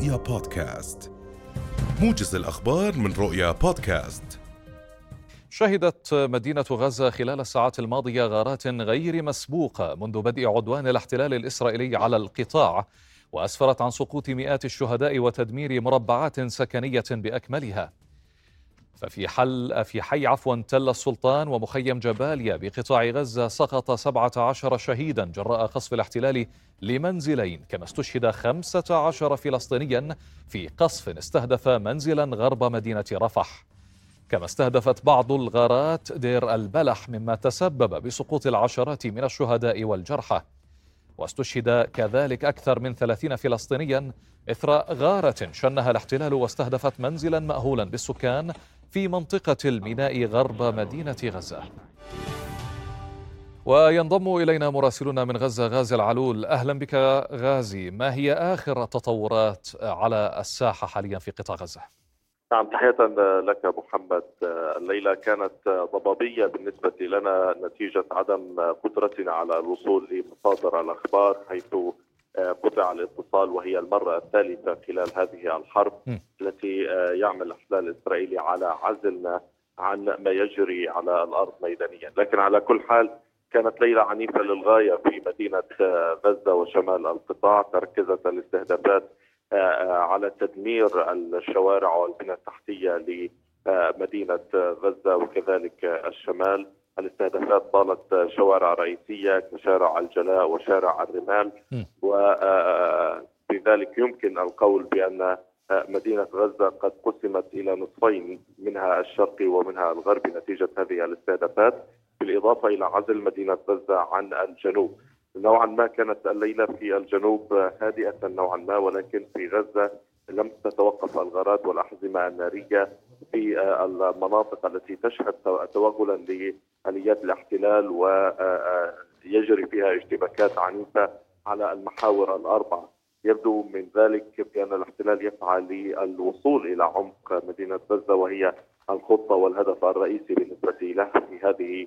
رؤيا بودكاست. موجز الأخبار من رؤيا بودكاست. شهدت مدينة غزة خلال الساعات الماضية غارات غير مسبوقة منذ بدء عدوان الاحتلال الإسرائيلي على القطاع وأسفرت عن سقوط مئات الشهداء وتدمير مربعات سكنية بأكملها. ففي حل في حي عفوا تل السلطان ومخيم جباليا بقطاع غزة سقط 17 شهيدا جراء قصف الاحتلال لمنزلين كما استشهد 15 فلسطينيا في قصف استهدف منزلا غرب مدينة رفح. كما استهدفت بعض الغارات دير البلح مما تسبب بسقوط العشرات من الشهداء والجرحى. واستشهد كذلك أكثر من ثلاثين فلسطينيا إثر غارة شنها الاحتلال واستهدفت منزلا مأهولا بالسكان في منطقة الميناء غرب مدينة غزة. وينضم إلينا مراسلنا من غزة غازي العلول. أهلا بك غازي ما هي آخر التطورات على الساحة حاليا في قطاع غزة؟ نعم تحية لك محمد. الليلة كانت ضبابية بالنسبة لنا نتيجة عدم قدرتنا على الوصول لمصادر الأخبار حيث قطع الاتصال وهي المرة الثالثة خلال هذه الحرب. التي يعمل الاحتلال الإسرائيلي على عزلنا عن ما يجري على الأرض ميدانيا لكن على كل حال كانت ليلة عنيفة للغاية في مدينة غزة وشمال القطاع تركزت الاستهدافات على تدمير الشوارع والبنى التحتية لمدينة غزة وكذلك الشمال الاستهدافات طالت شوارع رئيسية كشارع الجلاء وشارع الرمال وبذلك يمكن القول بأن مدينة غزة قد قسمت إلى نصفين منها الشرقي ومنها الغربي نتيجة هذه الاستهدافات بالإضافة إلى عزل مدينة غزة عن الجنوب. نوعا ما كانت الليلة في الجنوب هادئة نوعا ما ولكن في غزة لم تتوقف الغارات والاحزمه النارية في المناطق التي تشهد توغلا لاليات الاحتلال ويجري فيها اشتباكات عنيفة على المحاور الأربعة. يبدو من ذلك بان الاحتلال يسعى للوصول إلى عمق مدينة غزة وهي الخطة والهدف الرئيسي بالنسبة له في هذه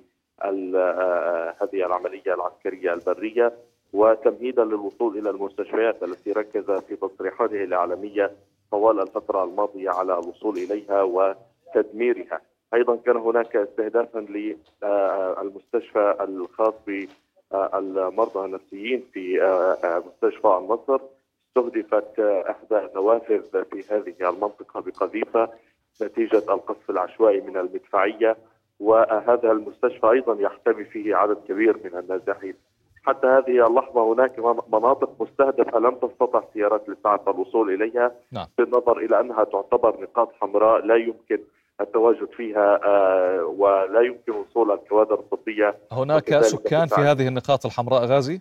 هذه العملية العسكرية البرية وتمهيدا للوصول إلى المستشفيات التي ركز في تصريحاته الإعلامية طوال الفترة الماضية على الوصول إليها وتدميرها. أيضا كان هناك استهدافا للمستشفى الخاص بالمرضى النفسيين في مستشفى النصر استهدفت إحدى النوافذ في هذه المنطقة بقذيفة نتيجة القصف العشوائي من المدفعية وهذا المستشفى أيضا يحتوي فيه عدد كبير من النازحين. حتى هذه اللحظة هناك مناطق مستهدفة لم تستطع السيارات لسعه الوصول إليها نعم. بالنظر إلى أنها تعتبر نقاط حمراء لا يمكن التواجد فيها ولا يمكن وصول الكوادر الطبية هناك سكان في هذه النقاط الحمراء غازي؟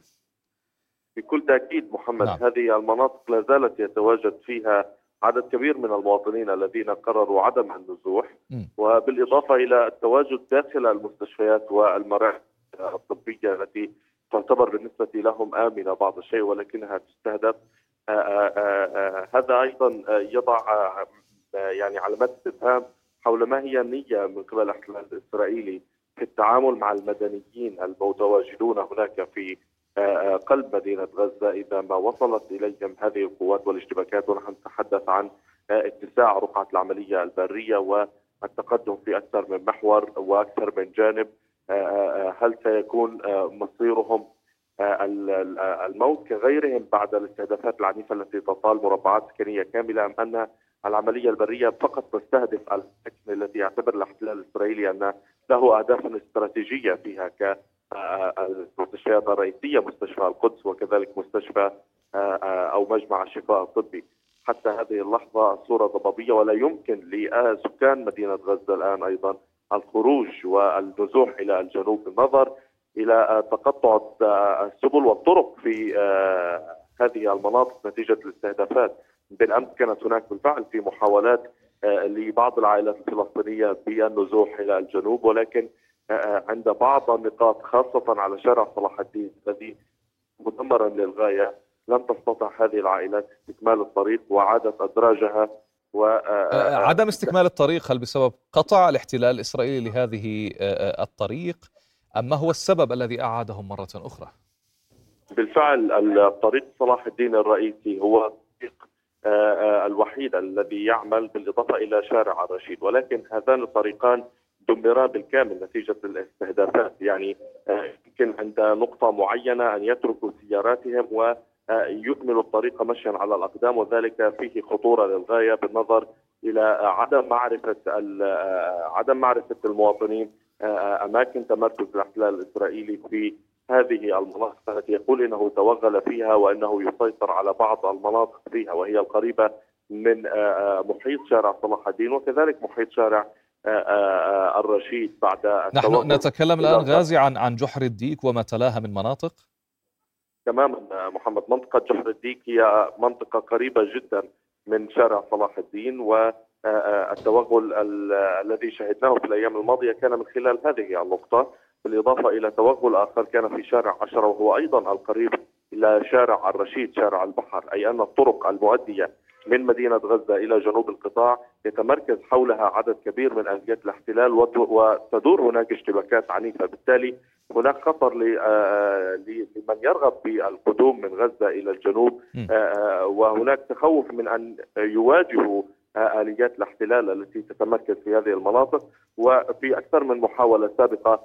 بكل تأكيد محمد نعم. هذه المناطق لا زالت يتواجد فيها عدد كبير من المواطنين الذين قرروا عدم النزوح م. وبالإضافة إلى التواجد داخل المستشفيات والمراكز الطبية التي تعتبر بالنسبة لهم آمنة بعض الشيء ولكنها تستهدف آآ آآ هذا أيضا يضع يعني علامات استفهام حول ما هي النيه من قبل الاحتلال الإسرائيلي في التعامل مع المدنيين المتواجدون هناك في قلب مدينة غزة إذا ما وصلت إليهم هذه القوات والاشتباكات. ونحن نتحدث عن اتساع رقعة العملية البرية والتقدم في أكثر من محور وأكثر من جانب. هل سيكون مصيرهم الموت كغيرهم بعد الاستهدافات العنيفة التي تطال مربعات سكنية كاملة أم أن العملية البرية فقط تستهدف الأماكن التي يعتبر الاحتلال الإسرائيلي أن له أهدافا استراتيجية فيها ك المستشفيات الرئيسية مستشفى القدس وكذلك مستشفى أو مجمع الشفاء الطبي. حتى هذه اللحظة الصورة ضبابية ولا يمكن لسكان مدينة غزة الآن أيضا الخروج والنزوح إلى الجنوب بالنظر إلى تقطع السبل والطرق في هذه المناطق نتيجة الاستهدافات. بالامس كانت هناك بالفعل في محاولات لبعض العائلات الفلسطينية بالنزوح إلى الجنوب ولكن عند بعض النقاط خاصة على شارع صلاح الدين الذي مدمرا للغاية لم تستطع هذه العائلات استكمال الطريق وعادت أدراجها و عدم استكمال الطريق هل بسبب قطع الاحتلال الإسرائيلي لهذه الطريق أم ما هو السبب الذي أعادهم مرة أخرى؟ بالفعل الطريق صلاح الدين الرئيسي هو طريق الوحيد الذي يعمل بالإضافة إلى شارع الرشيد. ولكن هذان الطريقان دمرا بالكامل نتيجة الاستهدافات. يعني يمكن عند نقطة معينة أن يتركوا سياراتهم و يكمل الطريق مشيا على الأقدام وذلك فيه خطورة للغاية بالنظر إلى عدم معرفة عدم معرفة المواطنين أماكن تمركز الاحتلال الإسرائيلي في هذه المناطق التي يقول إنه توغل فيها وإنه يسيطر على بعض المناطق فيها وهي القريبة من محيط شارع صلاح الدين وكذلك محيط شارع الرشيد بعد نحن نتكلم الآن غازي عن عن جحر الديك وما تلاها من مناطق؟ تماما محمد. منطقة جحر الديك هي منطقة قريبة جدا من شارع صلاح الدين والتوغل الذي شهدناه في الأيام الماضية كان من خلال هذه النقطة. بالإضافة إلى توغل آخر كان في شارع عشرة وهو أيضا القريب إلى شارع الرشيد شارع البحر أي أن الطرق المؤدية من مدينة غزة إلى جنوب القطاع يتمركز حولها عدد كبير من آليات الاحتلال وتدور هناك اشتباكات عنيفة. بالتالي هناك خطر لمن يرغب بالقدوم من غزة إلى الجنوب وهناك تخوف من أن يواجهوا آليات الاحتلال التي تتمركز في هذه المناطق. وفي أكثر من محاولة سابقة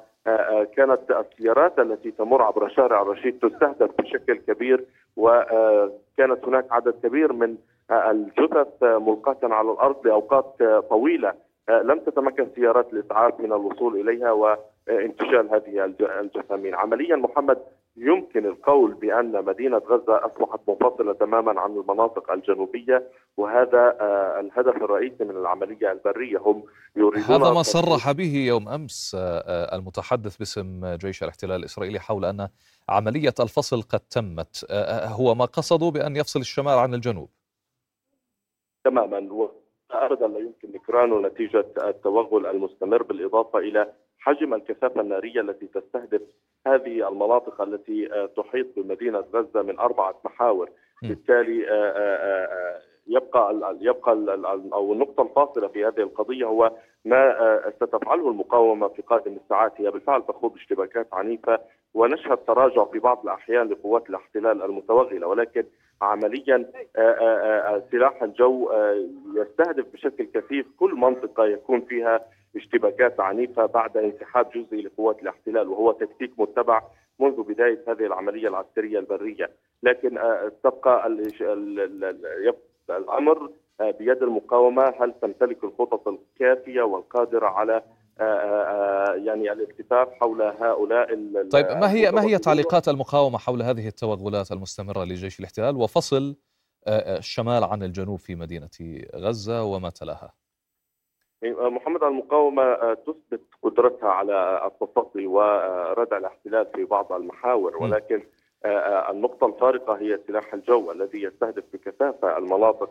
كانت السيارات التي تمر عبر شارع رشيد تستهدف بشكل كبير وكانت هناك عدد كبير من الجثث ملقاة على الأرض لأوقات طويلة لم تتمكن سيارات الإسعاف من الوصول إليها وانتشال هذه الجثامين. عمليا محمد يمكن القول بأن مدينة غزة أصبحت منفصلة تماما عن المناطق الجنوبية وهذا الهدف الرئيسي من العملية البرية هم يريدون هذا ما صرح به يوم أمس المتحدث باسم جيش الاحتلال الإسرائيلي حول أن عملية الفصل قد تمت. هو ما قصدوا بأن يفصل الشمال عن الجنوب؟ تماما ابدا لا يمكن نكرانه نتيجة التوغل المستمر بالإضافة إلى حجم الكثافه النارية التي تستهدف هذه المناطق التي تحيط بمدينة غزة من أربعة محاور. بالتالي يبقى يبقى أو النقطة الفاصلة في هذه القضية هو ما ستفعله المقاومة في قادم الساعات. هي بالفعل تخوض اشتباكات عنيفة ونشهد تراجع في بعض الأحيان لقوات الاحتلال المتوغلة. ولكن عمليا سلاح الجو يستهدف بشكل كثيف كل منطقة يكون فيها اشتباكات عنيفة بعد انسحاب جزئي لقوات الاحتلال وهو تكتيك متبع منذ بداية هذه العملية العسكرية البرية، لكن تبقى الأمر بيد المقاومة. هل تمتلك الخطط الكافية والقادرة على يعني الاتفاق حول هؤلاء طيب ما هي ما هي تعليقات المقاومة حول هذه التوغلات المستمرة لجيش الاحتلال؟ وفصل الشمال عن الجنوب في مدينة غزة وما تلاها؟ محمد المقاومة تثبت قدرتها على التصدي وردع الاحتلال في بعض المحاور ولكن النقطة الفارقة هي سلاح الجو الذي يستهدف بكثافة المناطق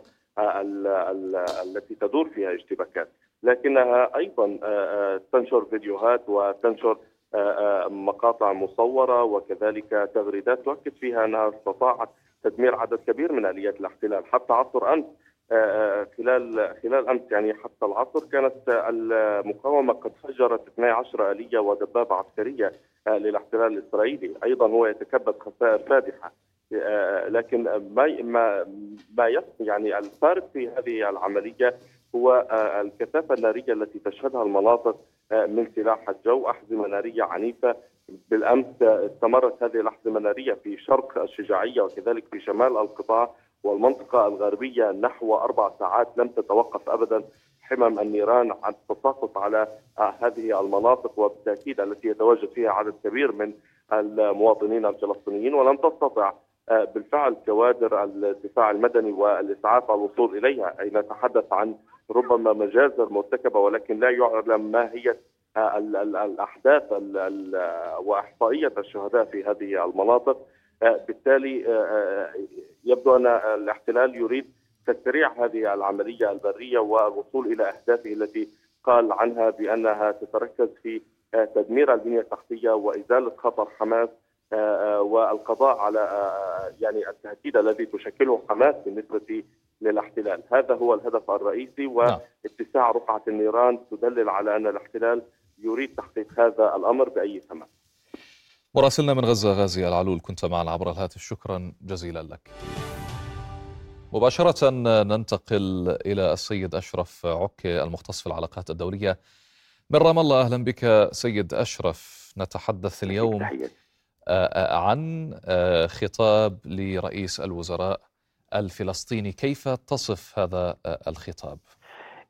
التي تدور فيها اشتباكات. لكنها أيضا تنشر فيديوهات وتنشر مقاطع مصورة وكذلك تغريدات تؤكد فيها أنها استطاعت تدمير عدد كبير من آليات الاحتلال حتى عصر أمس خلال خلال أمس يعني حتى العصر كانت المقاومة قد فجرت 12 آلية ودبابة عسكرية للاحتلال الإسرائيلي، أيضا هو يتكبد خسائر فادحة. لكن ما ما ما يعني الفارق في هذه العملية هو الكثافة النارية التي تشهدها المناطق من سلاح الجو، أحزمة نارية عنيفة. بالأمس استمرت هذه الأحزمة النارية في شرق الشجاعية وكذلك في شمال القطاع. والمنطقة الغربية نحو أربع ساعات لم تتوقف أبدا حمم النيران عن التساقط على هذه المناطق وبالتأكيد التي يتواجد فيها عدد كبير من المواطنين الفلسطينيين. ولم تستطع بالفعل كوادر الدفاع المدني والإسعاف الوصول إليها أي نتحدث عن ربما مجازر مرتكبة ولكن لا يعلم ما هي الأحداث وإحصائية الشهداء في هذه المناطق. بالتالي يبدو أن الاحتلال يريد تسريع هذه العملية البرية والوصول إلى أهدافه التي قال عنها بأنها تتركز في تدمير البنية التحتية وازاله خطر حماس والقضاء على يعني التهديد الذي تشكله حماس بالنسبة للاحتلال، هذا هو الهدف الرئيسي واتساع رقعة النيران تدلل على أن الاحتلال يريد تحقيق هذا الأمر بأي ثمن. مراسلنا من غزة غازي العلول كنت معنا عبر الهاتف. شكرا جزيلا لك. مباشرة ننتقل إلى السيد أشرف عكي المختص في العلاقات الدولية. من رام الله أهلا بك سيد أشرف. نتحدث اليوم آه، آه، عن آه، خطاب لرئيس الوزراء الفلسطيني. كيف تصف هذا الخطاب؟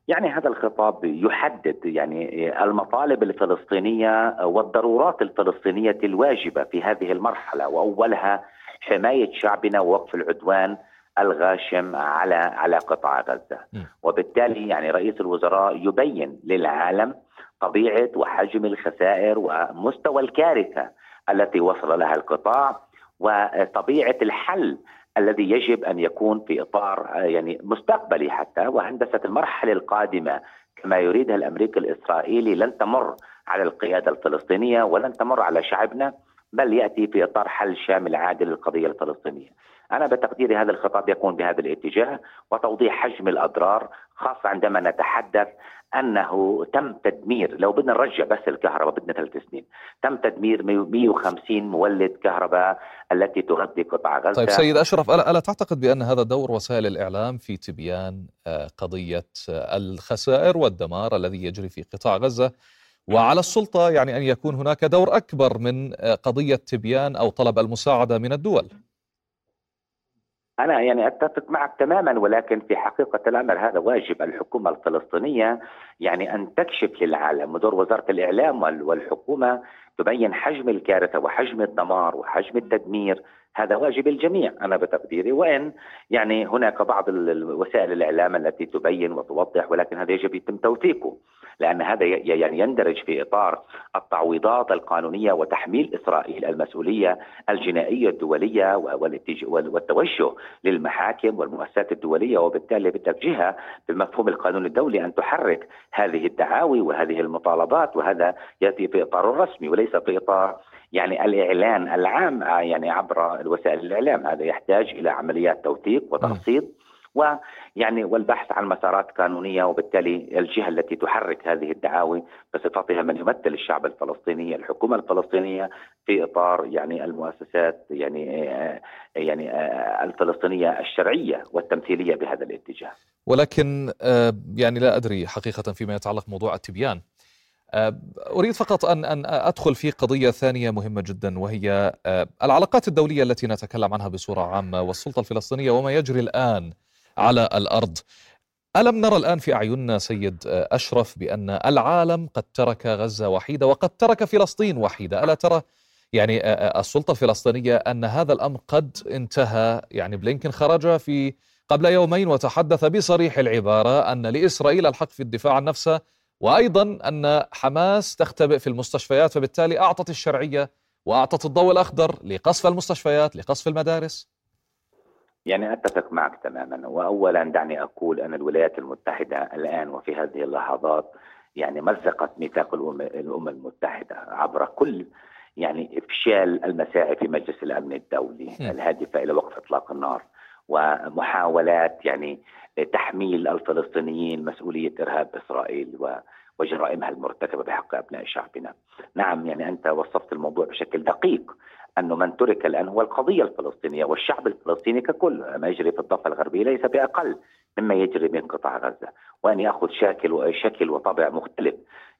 يعني هذا الخطاب يحدد يعني المطالب الفلسطينية والضرورات الفلسطينية الواجبة في هذه المرحلة. وأولها حماية شعبنا ووقف العدوان الغاشم على على قطاع غزة. وبالتالي يعني رئيس الوزراء يبين للعالم طبيعة وحجم الخسائر ومستوى الكارثة التي وصل لها القطاع وطبيعة الحل الذي يجب أن يكون في إطار يعني مستقبلي حتى وهندسة المرحلة القادمة كما يريدها الأمريكي الإسرائيلي لن تمر على القيادة الفلسطينية ولن تمر على شعبنا بل يأتي في إطار حل شامل عادل للقضية الفلسطينية. أنا بتقديري هذا الخطاب يكون بهذا الاتجاه وتوضيح حجم الأضرار خاصة عندما نتحدث أنه تم تدمير لو بدنا نرجع بس الكهرباء بدنا ثلاث سنين تم تدمير 150 مولد كهرباء التي تغذي قطاع غزة. طيب سيد أشرف الا, ألا تعتقد بأن هذا دور وسائل الإعلام في تبيان آه، قضية آه، الخسائر والدمار الذي يجري في قطاع غزة؟ وعلى السلطة يعني أن يكون هناك دور أكبر من آه، قضية تبيان أو طلب المساعدة من الدول. أنا يعني أتفق معك تماما ولكن في حقيقة الأمر هذا واجب. الحكومة الفلسطينية يعني أن تكشف للعالم ودور وزارة الإعلام والحكومة تبين حجم الكارثة وحجم الدمار وحجم التدمير. هذا واجب الجميع أنا بتقديري. وإن يعني هناك بعض وسائل الإعلام التي تبين وتوضح ولكن هذا يجب يتم توثيقه لأن هذا يعني يندرج في إطار التعويضات القانونية وتحميل إسرائيل المسؤولية الجنائية الدولية والتوجه للمحاكم والمؤسسات الدولية وبالتالي بدك جهة بالمفهوم القانون الدولي أن تحرك هذه الدعاوي وهذه المطالبات وهذا يأتي في إطار الرسمي وليس في إطار يعني الإعلان العام يعني عبر وسائل الإعلام هذا يحتاج إلى عمليات توثيق وترصيد ويعني والبحث عن مسارات قانونية وبالتالي الجهة التي تحرك هذه الدعاوي بصفتها من يمثل الشعب الفلسطيني الحكومة الفلسطينية في إطار يعني المؤسسات يعني يعني الفلسطينية الشرعية والتمثيلية بهذا الاتجاه. ولكن آه، يعني لا أدري حقيقة فيما يتعلق موضوع التبيان آه، أريد فقط أن أن أدخل في قضية ثانية مهمة جدا وهي آه، العلاقات الدولية التي نتكلم عنها بصورة عامة والسلطة الفلسطينية وما يجري الآن على الأرض. ألم نرى الآن في أعيننا سيد أشرف بأن العالم قد ترك غزة وحيدة وقد ترك فلسطين وحيدة، ألا ترى يعني السلطة الفلسطينية أن هذا الأمر قد انتهى، يعني بلينكن خرج في قبل يومين وتحدث بصريح العبارة أن لإسرائيل الحق في الدفاع عن نفسها وأيضا أن حماس تختبئ في المستشفيات فبالتالي أعطت الشرعية وأعطت الضوء الأخضر لقصف المستشفيات، لقصف المدارس. يعني أتفق معك تماما واولا دعني أقول أن الولايات المتحدة الآن وفي هذه اللحظات يعني مزقت ميثاق الامم الأمم المتحدة عبر كل يعني إفشال المساعي في مجلس الأمن الدولي الهادفة إلى وقف إطلاق النار ومحاولات يعني تحميل الفلسطينيين مسؤولية إرهاب إسرائيل وجرائمها المرتكبة بحق أبناء شعبنا. نعم يعني أنت وصفت الموضوع بشكل دقيق أنه من ترك الآن هو القضية الفلسطينية والشعب الفلسطيني ككل ما يجري في الضفة الغربية ليس بأقل مما يجري من قطاع غزة. وأن يأخذ شكل وشكل وطبع مختلف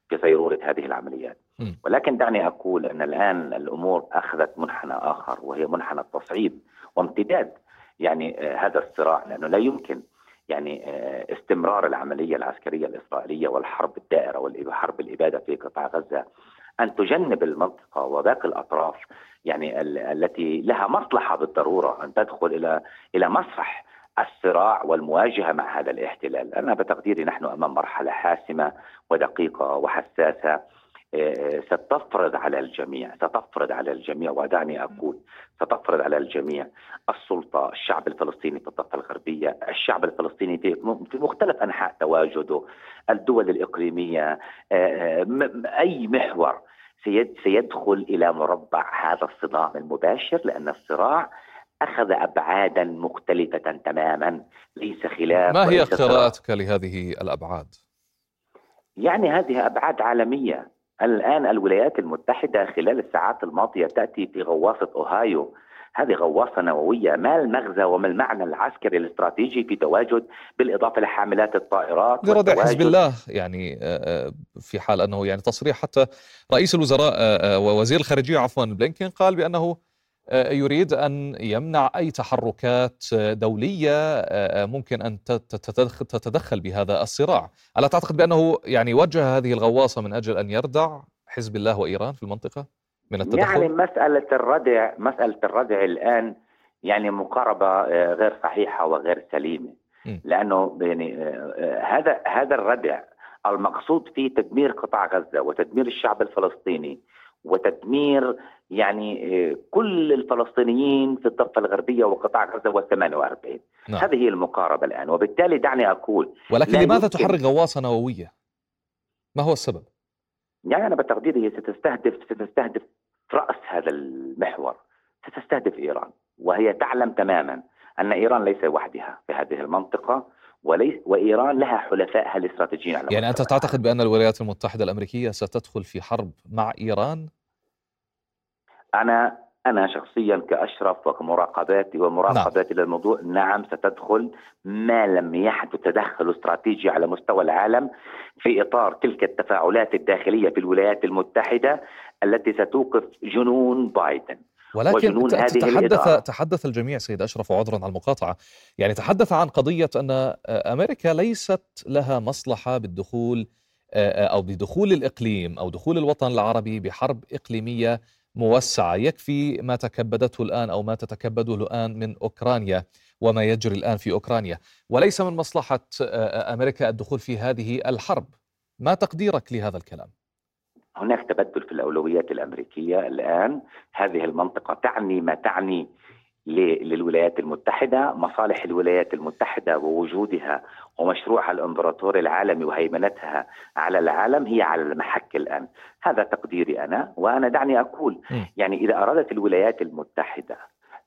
في صيرورة هذه العمليات. ولكن دعني أقول أن الآن الأمور أخذت منحنى آخر وهي منحنى التصعيد وامتداد. يعني آه، هذا الصراع لأنه لا يمكن يعني آه، استمرار العملية العسكرية الإسرائيلية والحرب الدائرة والحرب الإبادة في قطاع غزة أن تجنب المنطقة وباقي الأطراف يعني التي لها مصلحة بالضرورة أن تدخل إلى إلى مسرح الصراع والمواجهة مع هذا الاحتلال. أنا بتقديري نحن أمام مرحلة حاسمة ودقيقة وحساسة. آه، ستفرض على الجميع ستفرض على الجميع ودعني أقول ستفرض على الجميع. السلطة الشعب الفلسطيني في الضفة الغربية الشعب الفلسطيني في مختلف أنحاء تواجده الدول الإقليمية آه، آه، أي محور سيدخل إلى مربع هذا الصدام المباشر لأن الصراع أخذ أبعادا مختلفة تماما ليس خلاف ما هي قراءتك لهذه الأبعاد؟ يعني هذه أبعاد عالمية. الآن الولايات المتحدة خلال الساعات الماضية تأتي في غواصة أوهايو. هذه غواصة نووية ما المغزى وما المعنى العسكري الاستراتيجي في تواجد بالإضافة لحاملات الطائرات لردع حزب الله يعني في حال أنه يعني تصريح حتى رئيس الوزراء ووزير الخارجية عفوا بلينكين قال بأنه يريد أن يمنع أي تحركات دولية ممكن أن تتدخل بهذا الصراع، ألا تعتقد بأنه يعني وجه هذه الغواصة من أجل أن يردع حزب الله وإيران في المنطقة من التدخل؟ يعني مسألة الردع مسألة الردع الآن يعني مقاربة غير صحيحة وغير سليمة. لأنه يعني هذا هذا الردع المقصود فيه تدمير قطاع غزة وتدمير الشعب الفلسطيني. وتدمير يعني آه، كل الفلسطينيين في الضفة الغربية وقطاع غزة وال 48 نعم. هذه هي المقاربة الآن وبالتالي دعني أقول ولكن لماذا تحرك غواصة نووية؟ ما هو السبب؟ يعني أنا بتقديري هي ستستهدف ستستهدف رأس هذا المحور ستستهدف إيران وهي تعلم تماما أن إيران ليس وحدها في هذه المنطقة وليس وإيران لها حلفائها الاستراتيجيين على يعني أنت تعتقد بأن الولايات المتحدة الأمريكية ستدخل في حرب مع إيران؟ أنا أنا شخصيا كأشرف وكمراقباتي ومراقباتي نعم. للموضوع نعم ستدخل ما لم يحدث تدخل استراتيجي على مستوى العالم في إطار تلك التفاعلات الداخلية في الولايات المتحدة التي ستوقف جنون بايدن ولكن تحدث تحدث الجميع سيد أشرف وعذرا على المقاطعة. يعني تحدث عن قضية أن أمريكا ليست لها مصلحة بالدخول أو بدخول الإقليم أو دخول الوطن العربي بحرب إقليمية موسعة. يكفي ما تكبدته الآن أو ما تتكبده الآن من أوكرانيا وما يجري الآن في أوكرانيا. وليس من مصلحة أمريكا الدخول في هذه الحرب. ما تقديرك لهذا الكلام؟ هناك تبدل في الأولويات الأمريكية الآن. هذه المنطقة تعني ما تعني للولايات المتحدة مصالح الولايات المتحدة ووجودها ومشروعها الامبراطوري العالمي وهيمنتها على العالم هي على المحك الآن. هذا تقديري أنا وأنا دعني أقول يعني إذا أرادت الولايات المتحدة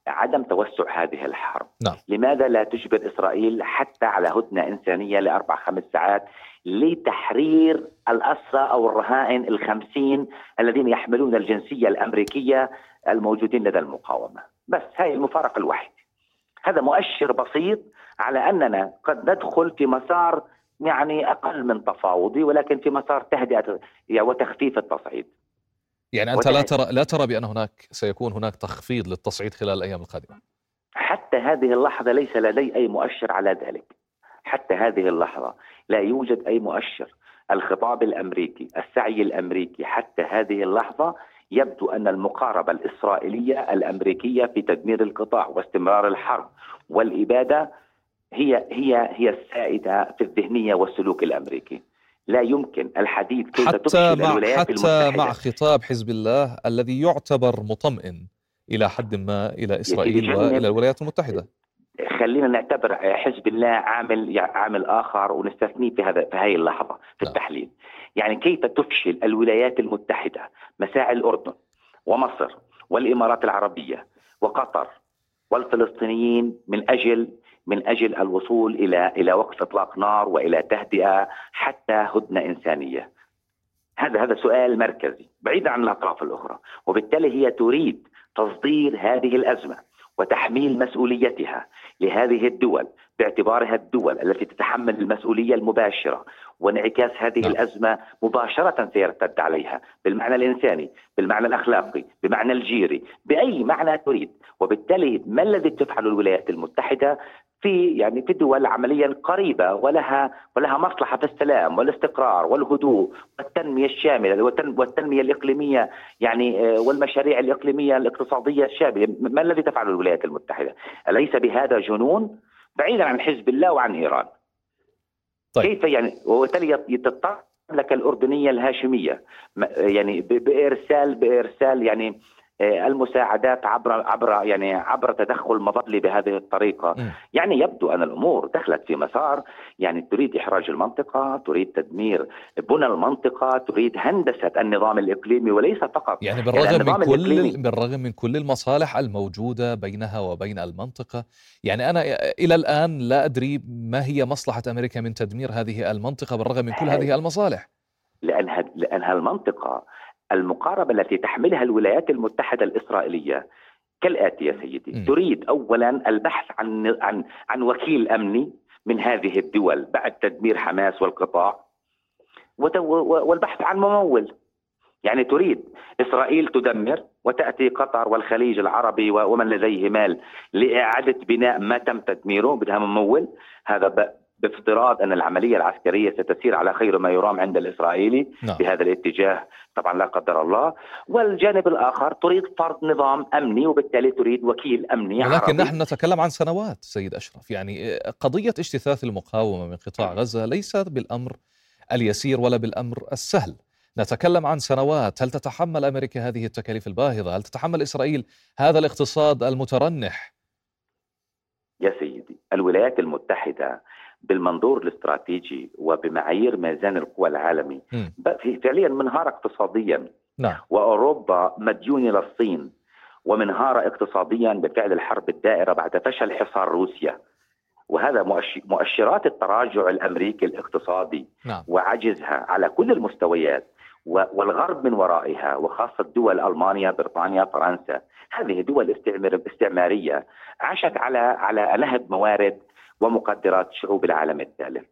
عدم توسع هذه الحرب. نعم. لماذا لا تجبر إسرائيل حتى على هدنة إنسانية لأربع خمس ساعات لتحرير الأسرى أو الرهائن الخمسين الذين يحملون الجنسية الأمريكية الموجودين لدى المقاومة؟ بس هاي المفارقة الوحيدة. هذا مؤشر بسيط على أننا قد ندخل في مسار يعني أقل من تفاوضي ولكن في مسار تهدئة وتخفيف التصعيد. يعني أنت لا ترى لا ترى بأن هناك سيكون هناك تخفيض للتصعيد خلال الأيام القادمة. حتى هذه اللحظة ليس لدي أي مؤشر على ذلك. حتى هذه اللحظة لا يوجد أي مؤشر. الخطاب الأمريكي السعي الأمريكي حتى هذه اللحظة يبدو أن المقاربة الإسرائيلية الأمريكية في تدمير القطاع واستمرار الحرب والإبادة هي هي هي السائدة في الذهنية والسلوك الأمريكي. لا يمكن الحديث كيف حتى مع الولايات حتى المتحدة. مع خطاب حزب الله الذي يعتبر مطمئن إلى حد ما إلى إسرائيل وإلى الولايات المتحدة خلينا نعتبر حزب الله عامل عامل آخر ونستثنيه في هذا في هذه اللحظة في نعم. التحليل يعني كيف تفشل الولايات المتحدة مساعي الأردن ومصر والإمارات العربية وقطر والفلسطينيين من أجل من أجل الوصول إلى إلى وقف إطلاق نار وإلى تهدئة حتى هدنة إنسانية. هذا هذا سؤال مركزي بعيدا عن الأطراف الأخرى، وبالتالي هي تريد تصدير هذه الأزمة وتحميل مسؤوليتها لهذه الدول باعتبارها الدول التي تتحمل المسؤولية المباشرة وانعكاس هذه نعم. الأزمة مباشرة سيرتد عليها بالمعنى الإنساني، بالمعنى الأخلاقي، بمعنى الجيري، بأي معنى تريد، وبالتالي ما الذي تفعله الولايات المتحدة في يعني في دول عمليا قريبة ولها ولها مصلحة في السلام والاستقرار والهدوء والتنمية الشاملة والتنمية الإقليمية يعني آه، والمشاريع الإقليمية الاقتصادية الشاملة، ما الذي تفعله الولايات المتحدة؟ أليس بهذا جنون؟ بعيدا عن حزب الله وعن إيران. طيب. كيف يعني وبالتالي تضطر لك الأردنية الهاشمية يعني بارسال بإرسال يعني آه، المساعدات عبر عبر يعني عبر تدخل مظلي بهذه الطريقة م. يعني يبدو أن الأمور دخلت في مسار يعني تريد إحراج المنطقة تريد تدمير بنى المنطقة تريد هندسة النظام الإقليمي وليس فقط يعني بالرغم يعني من كل. بالرغم من كل المصالح الموجودة بينها وبين المنطقة يعني أنا إلى الآن لا أدري ما هي مصلحة أمريكا من تدمير هذه المنطقة بالرغم من كل هذه المصالح لأن لأن المنطقة المقاربة التي تحملها الولايات المتحدة الإسرائيلية. كالاتي يا سيدي م. تريد اولا البحث عن عن عن وكيل أمني من هذه الدول بعد تدمير حماس والقطاع والبحث عن ممول. يعني تريد إسرائيل تدمر وتأتي قطر والخليج العربي ومن لديه مال لإعادة بناء ما تم تدميره بدها ممول. هذا بافتراض أن العملية العسكرية ستسير على خير ما يرام عند الإسرائيلي نعم. بهذا الاتجاه. طبعا لا قدر الله. والجانب الآخر تريد فرض نظام أمني وبالتالي تريد وكيل أمني ولكن عربي. نحن نتكلم عن سنوات سيد أشرف. يعني قضية اجتثاث المقاومة من قطاع غزة ليست بالأمر اليسير ولا بالأمر السهل. نتكلم عن سنوات. هل تتحمل أمريكا هذه التكاليف الباهظة؟ هل تتحمل إسرائيل هذا الاقتصاد المترنح؟ يا سيدي الولايات المتحدة بالمنظور الاستراتيجي وبمعايير ميزان القوى العالمي. فعليا منهارة اقتصاديا. نعم. وأوروبا مديونة للصين. ومنهارة اقتصاديا بفعل الحرب الدائرة بعد فشل حصار روسيا. وهذا مؤشرات التراجع الأمريكي الاقتصادي. نعم. وعجزها على كل المستويات. والغرب من ورائها. وخاصة دول ألمانيا بريطانيا فرنسا. هذه دول استعمارية. عاشت على على نهب موارد ومقدرات شعوب العالم الثالث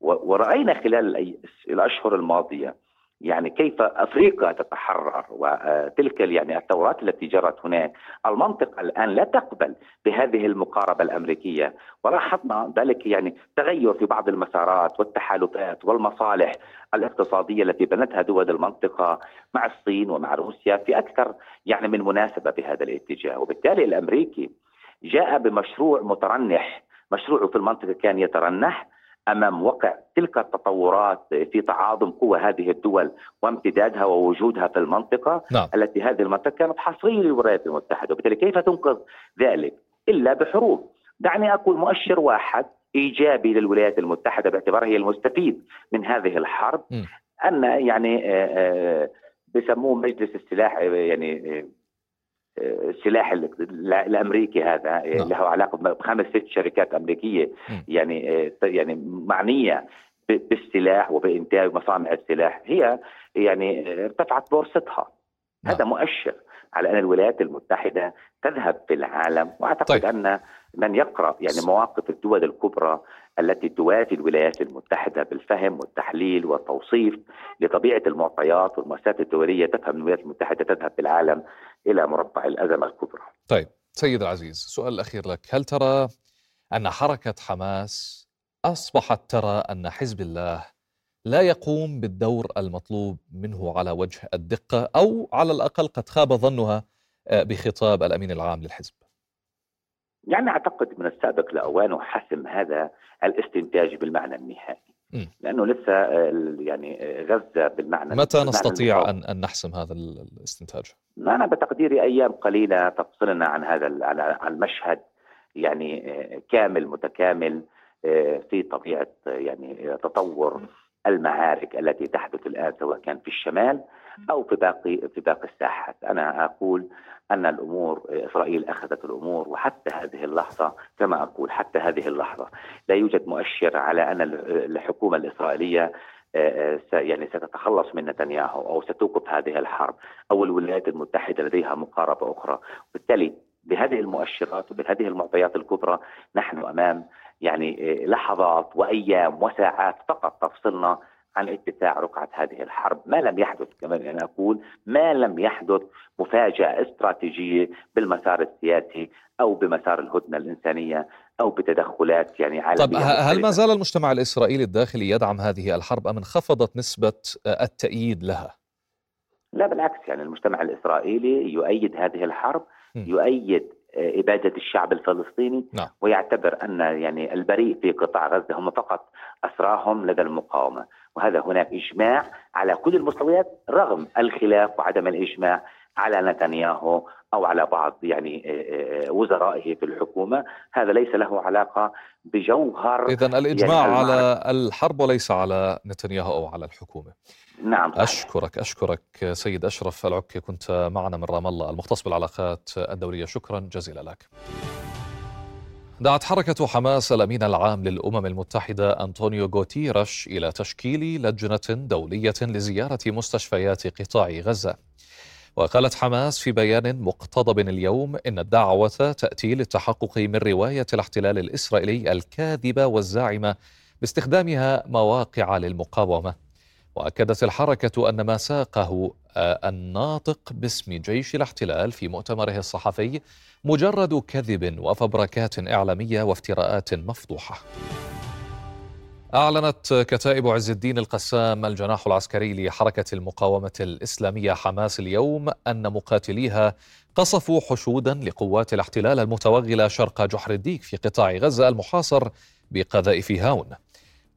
ورأينا خلال الأشهر الماضية يعني كيف أفريقيا تتحرر وتلك يعني الثورات التي جرت هناك، المنطقة الآن لا تقبل بهذه المقاربة الأمريكية، ولاحظنا ذلك يعني تغير في بعض المسارات والتحالفات والمصالح الاقتصادية التي بنتها دول المنطقة مع الصين ومع روسيا في أكثر يعني من مناسبة بهذا الاتجاه، وبالتالي الأمريكي جاء بمشروع مترنح مشروعه في المنطقة كان يترنح أمام وقع تلك التطورات في تعاظم قوى هذه الدول وامتدادها ووجودها في المنطقة نعم. التي هذه المنطقة كانت حصرية للولايات المتحدة، وبالتالي كيف تنقذ ذلك؟ إلا بحروب. دعني أقول مؤشر واحد إيجابي للولايات المتحدة باعتبارها هي المستفيد من هذه الحرب م. أن يعني آه، آه، بسموه مجلس السلاح يعني السلاح الأمريكي هذا نعم. له علاقة بخمس ست شركات أمريكية يعني يعني معنية بالسلاح وبإنتاج مصانع السلاح هي يعني ارتفعت بورصتها نعم. هذا مؤشر على أن الولايات المتحدة تذهب في العالم وأعتقد طيب. أن من يقرأ يعني مواقف الدول الكبرى التي توافي الولايات المتحدة بالفهم والتحليل والتوصيف لطبيعة المعطيات والمؤسسات الدولية تفهم الولايات المتحدة تذهب في العالم إلى مربع الأزمة الكبرى. طيب سيد العزيز السؤال الأخير لك، هل ترى أن حركة حماس أصبحت ترى أن حزب الله لا يقوم بالدور المطلوب منه على وجه الدقة أو على الأقل قد خاب ظنها آه، بخطاب الأمين العام للحزب؟ يعني أعتقد من السابق لاوانه حسم هذا الاستنتاج بالمعنى النهائي. لأنه لسه آه، يعني آه، غزة بالمعنى متى نستطيع ان أن نحسم هذا الاستنتاج؟ أنا بتقديري أيام قليلة تفصلنا عن هذا عن المشهد يعني كامل متكامل في طبيعة يعني تطور المعارك التي تحدث الآن سواء كان في الشمال أو في باقي في باقي الساحات، أنا أقول أن الأمور إسرائيل أخذت الأمور وحتى هذه اللحظة كما أقول حتى هذه اللحظة. لا يوجد مؤشر على أن الحكومة الإسرائيلية آه، آه، يعني ستتخلص من نتنياهو أو ستوقف هذه الحرب أو الولايات المتحدة لديها مقاربة أخرى، وبالتالي بهذه المؤشرات وبهذه المعطيات الكبرى نحن أمام يعني آه، لحظات وأيام وساعات فقط. تفصلنا عن اتساع رقعة هذه الحرب. ما لم يحدث كما أنا أقول ما لم يحدث مفاجأة استراتيجية بالمسار السياسي أو بمسار الهدنة الإنسانية أو بتدخلات يعني عالمية طب هل ما زال المجتمع الإسرائيلي الداخلي يدعم هذه الحرب أم انخفضت نسبة التأييد لها؟ لا بالعكس يعني المجتمع الإسرائيلي يؤيد هذه الحرب يؤيد إبادة الشعب الفلسطيني نعم. ويعتبر أن يعني البريء في قطاع غزة هم فقط أسراهم لدى المقاومة وهذا هناك إجماع على كل المستويات رغم الخلاف وعدم الإجماع على نتنياهو أو على بعض يعني وزرائه في الحكومة، هذا ليس له علاقة بجوهر اذا الإجماع يعني على الحرب وليس على نتنياهو أو على الحكومة. نعم صحيح. أشكرك أشكرك سيد أشرف العكي كنت معنا من رام الله المختص بالعلاقات الدولية شكرا جزيلا لك. دعت حركة حماس الأمين العام للأمم المتحدة أنطونيو غوتيرش إلى تشكيل لجنة دولية لزيارة مستشفيات قطاع غزة وقالت حماس في بيان مقتضب اليوم إن الدعوة تأتي للتحقق من رواية الاحتلال الإسرائيلي الكاذبة والزاعمة باستخدامها مواقع للمقاومة. وأكدت الحركة أن ما ساقه آه، الناطق باسم جيش الاحتلال في مؤتمره الصحفي مجرد كذب وفبركات إعلامية وافتراءات مفضوحة. أعلنت كتائب عز الدين القسام الجناح العسكري لحركة المقاومة الإسلامية حماس اليوم أن مقاتليها قصفوا حشودا لقوات الاحتلال المتوغلة شرق جحر الديك في قطاع غزة المحاصر بقذائف هاون.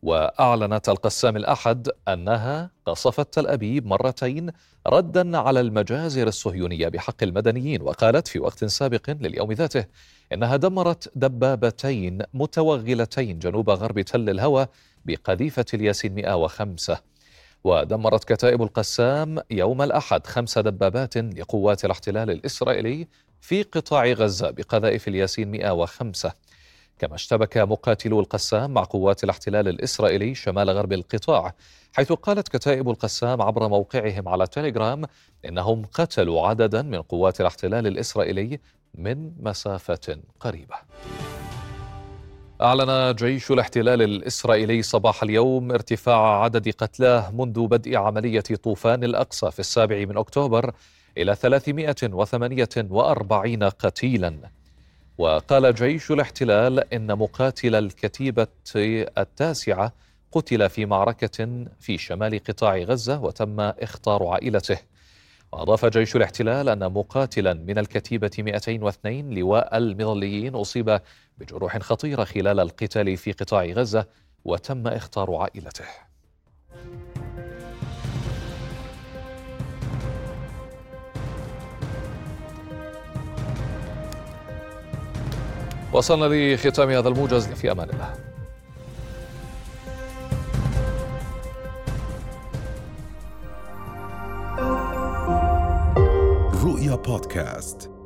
وأعلنت القسام الأحد أنها قصفت تل أبيب مرتين ردا على المجازر الصهيونية بحق المدنيين وقالت في وقت سابق لليوم ذاته إنها دمرت دبابتين متوغلتين جنوب غرب تل الهوى بقذيفة الياسين 105 ودمرت كتائب القسام يوم الأحد خمس دبابات لقوات الاحتلال الإسرائيلي في قطاع غزة بقذائف الياسين 105 كما اشتبك مقاتلو القسام مع قوات الاحتلال الإسرائيلي شمال غرب القطاع حيث قالت كتائب القسام عبر موقعهم على تيليجرام إنهم قتلوا عددا من قوات الاحتلال الإسرائيلي من مسافة قريبة. أعلن جيش الاحتلال الإسرائيلي صباح اليوم ارتفاع عدد قتلاه منذ بدء عملية طوفان الأقصى في السابع من أكتوبر إلى 348 قتيلاً. وقال جيش الاحتلال إن مقاتل الكتيبة التاسعة قتل في معركة في شمال قطاع غزة وتم إخطار عائلته. وأضاف جيش الاحتلال أن مقاتلا من الكتيبة 202 لواء المظليين أصيب بجروح خطيرة خلال القتال في قطاع غزة وتم إخطار عائلته. وصلنا لختام هذا الموجز في أمان الله. رؤيا بودكاست.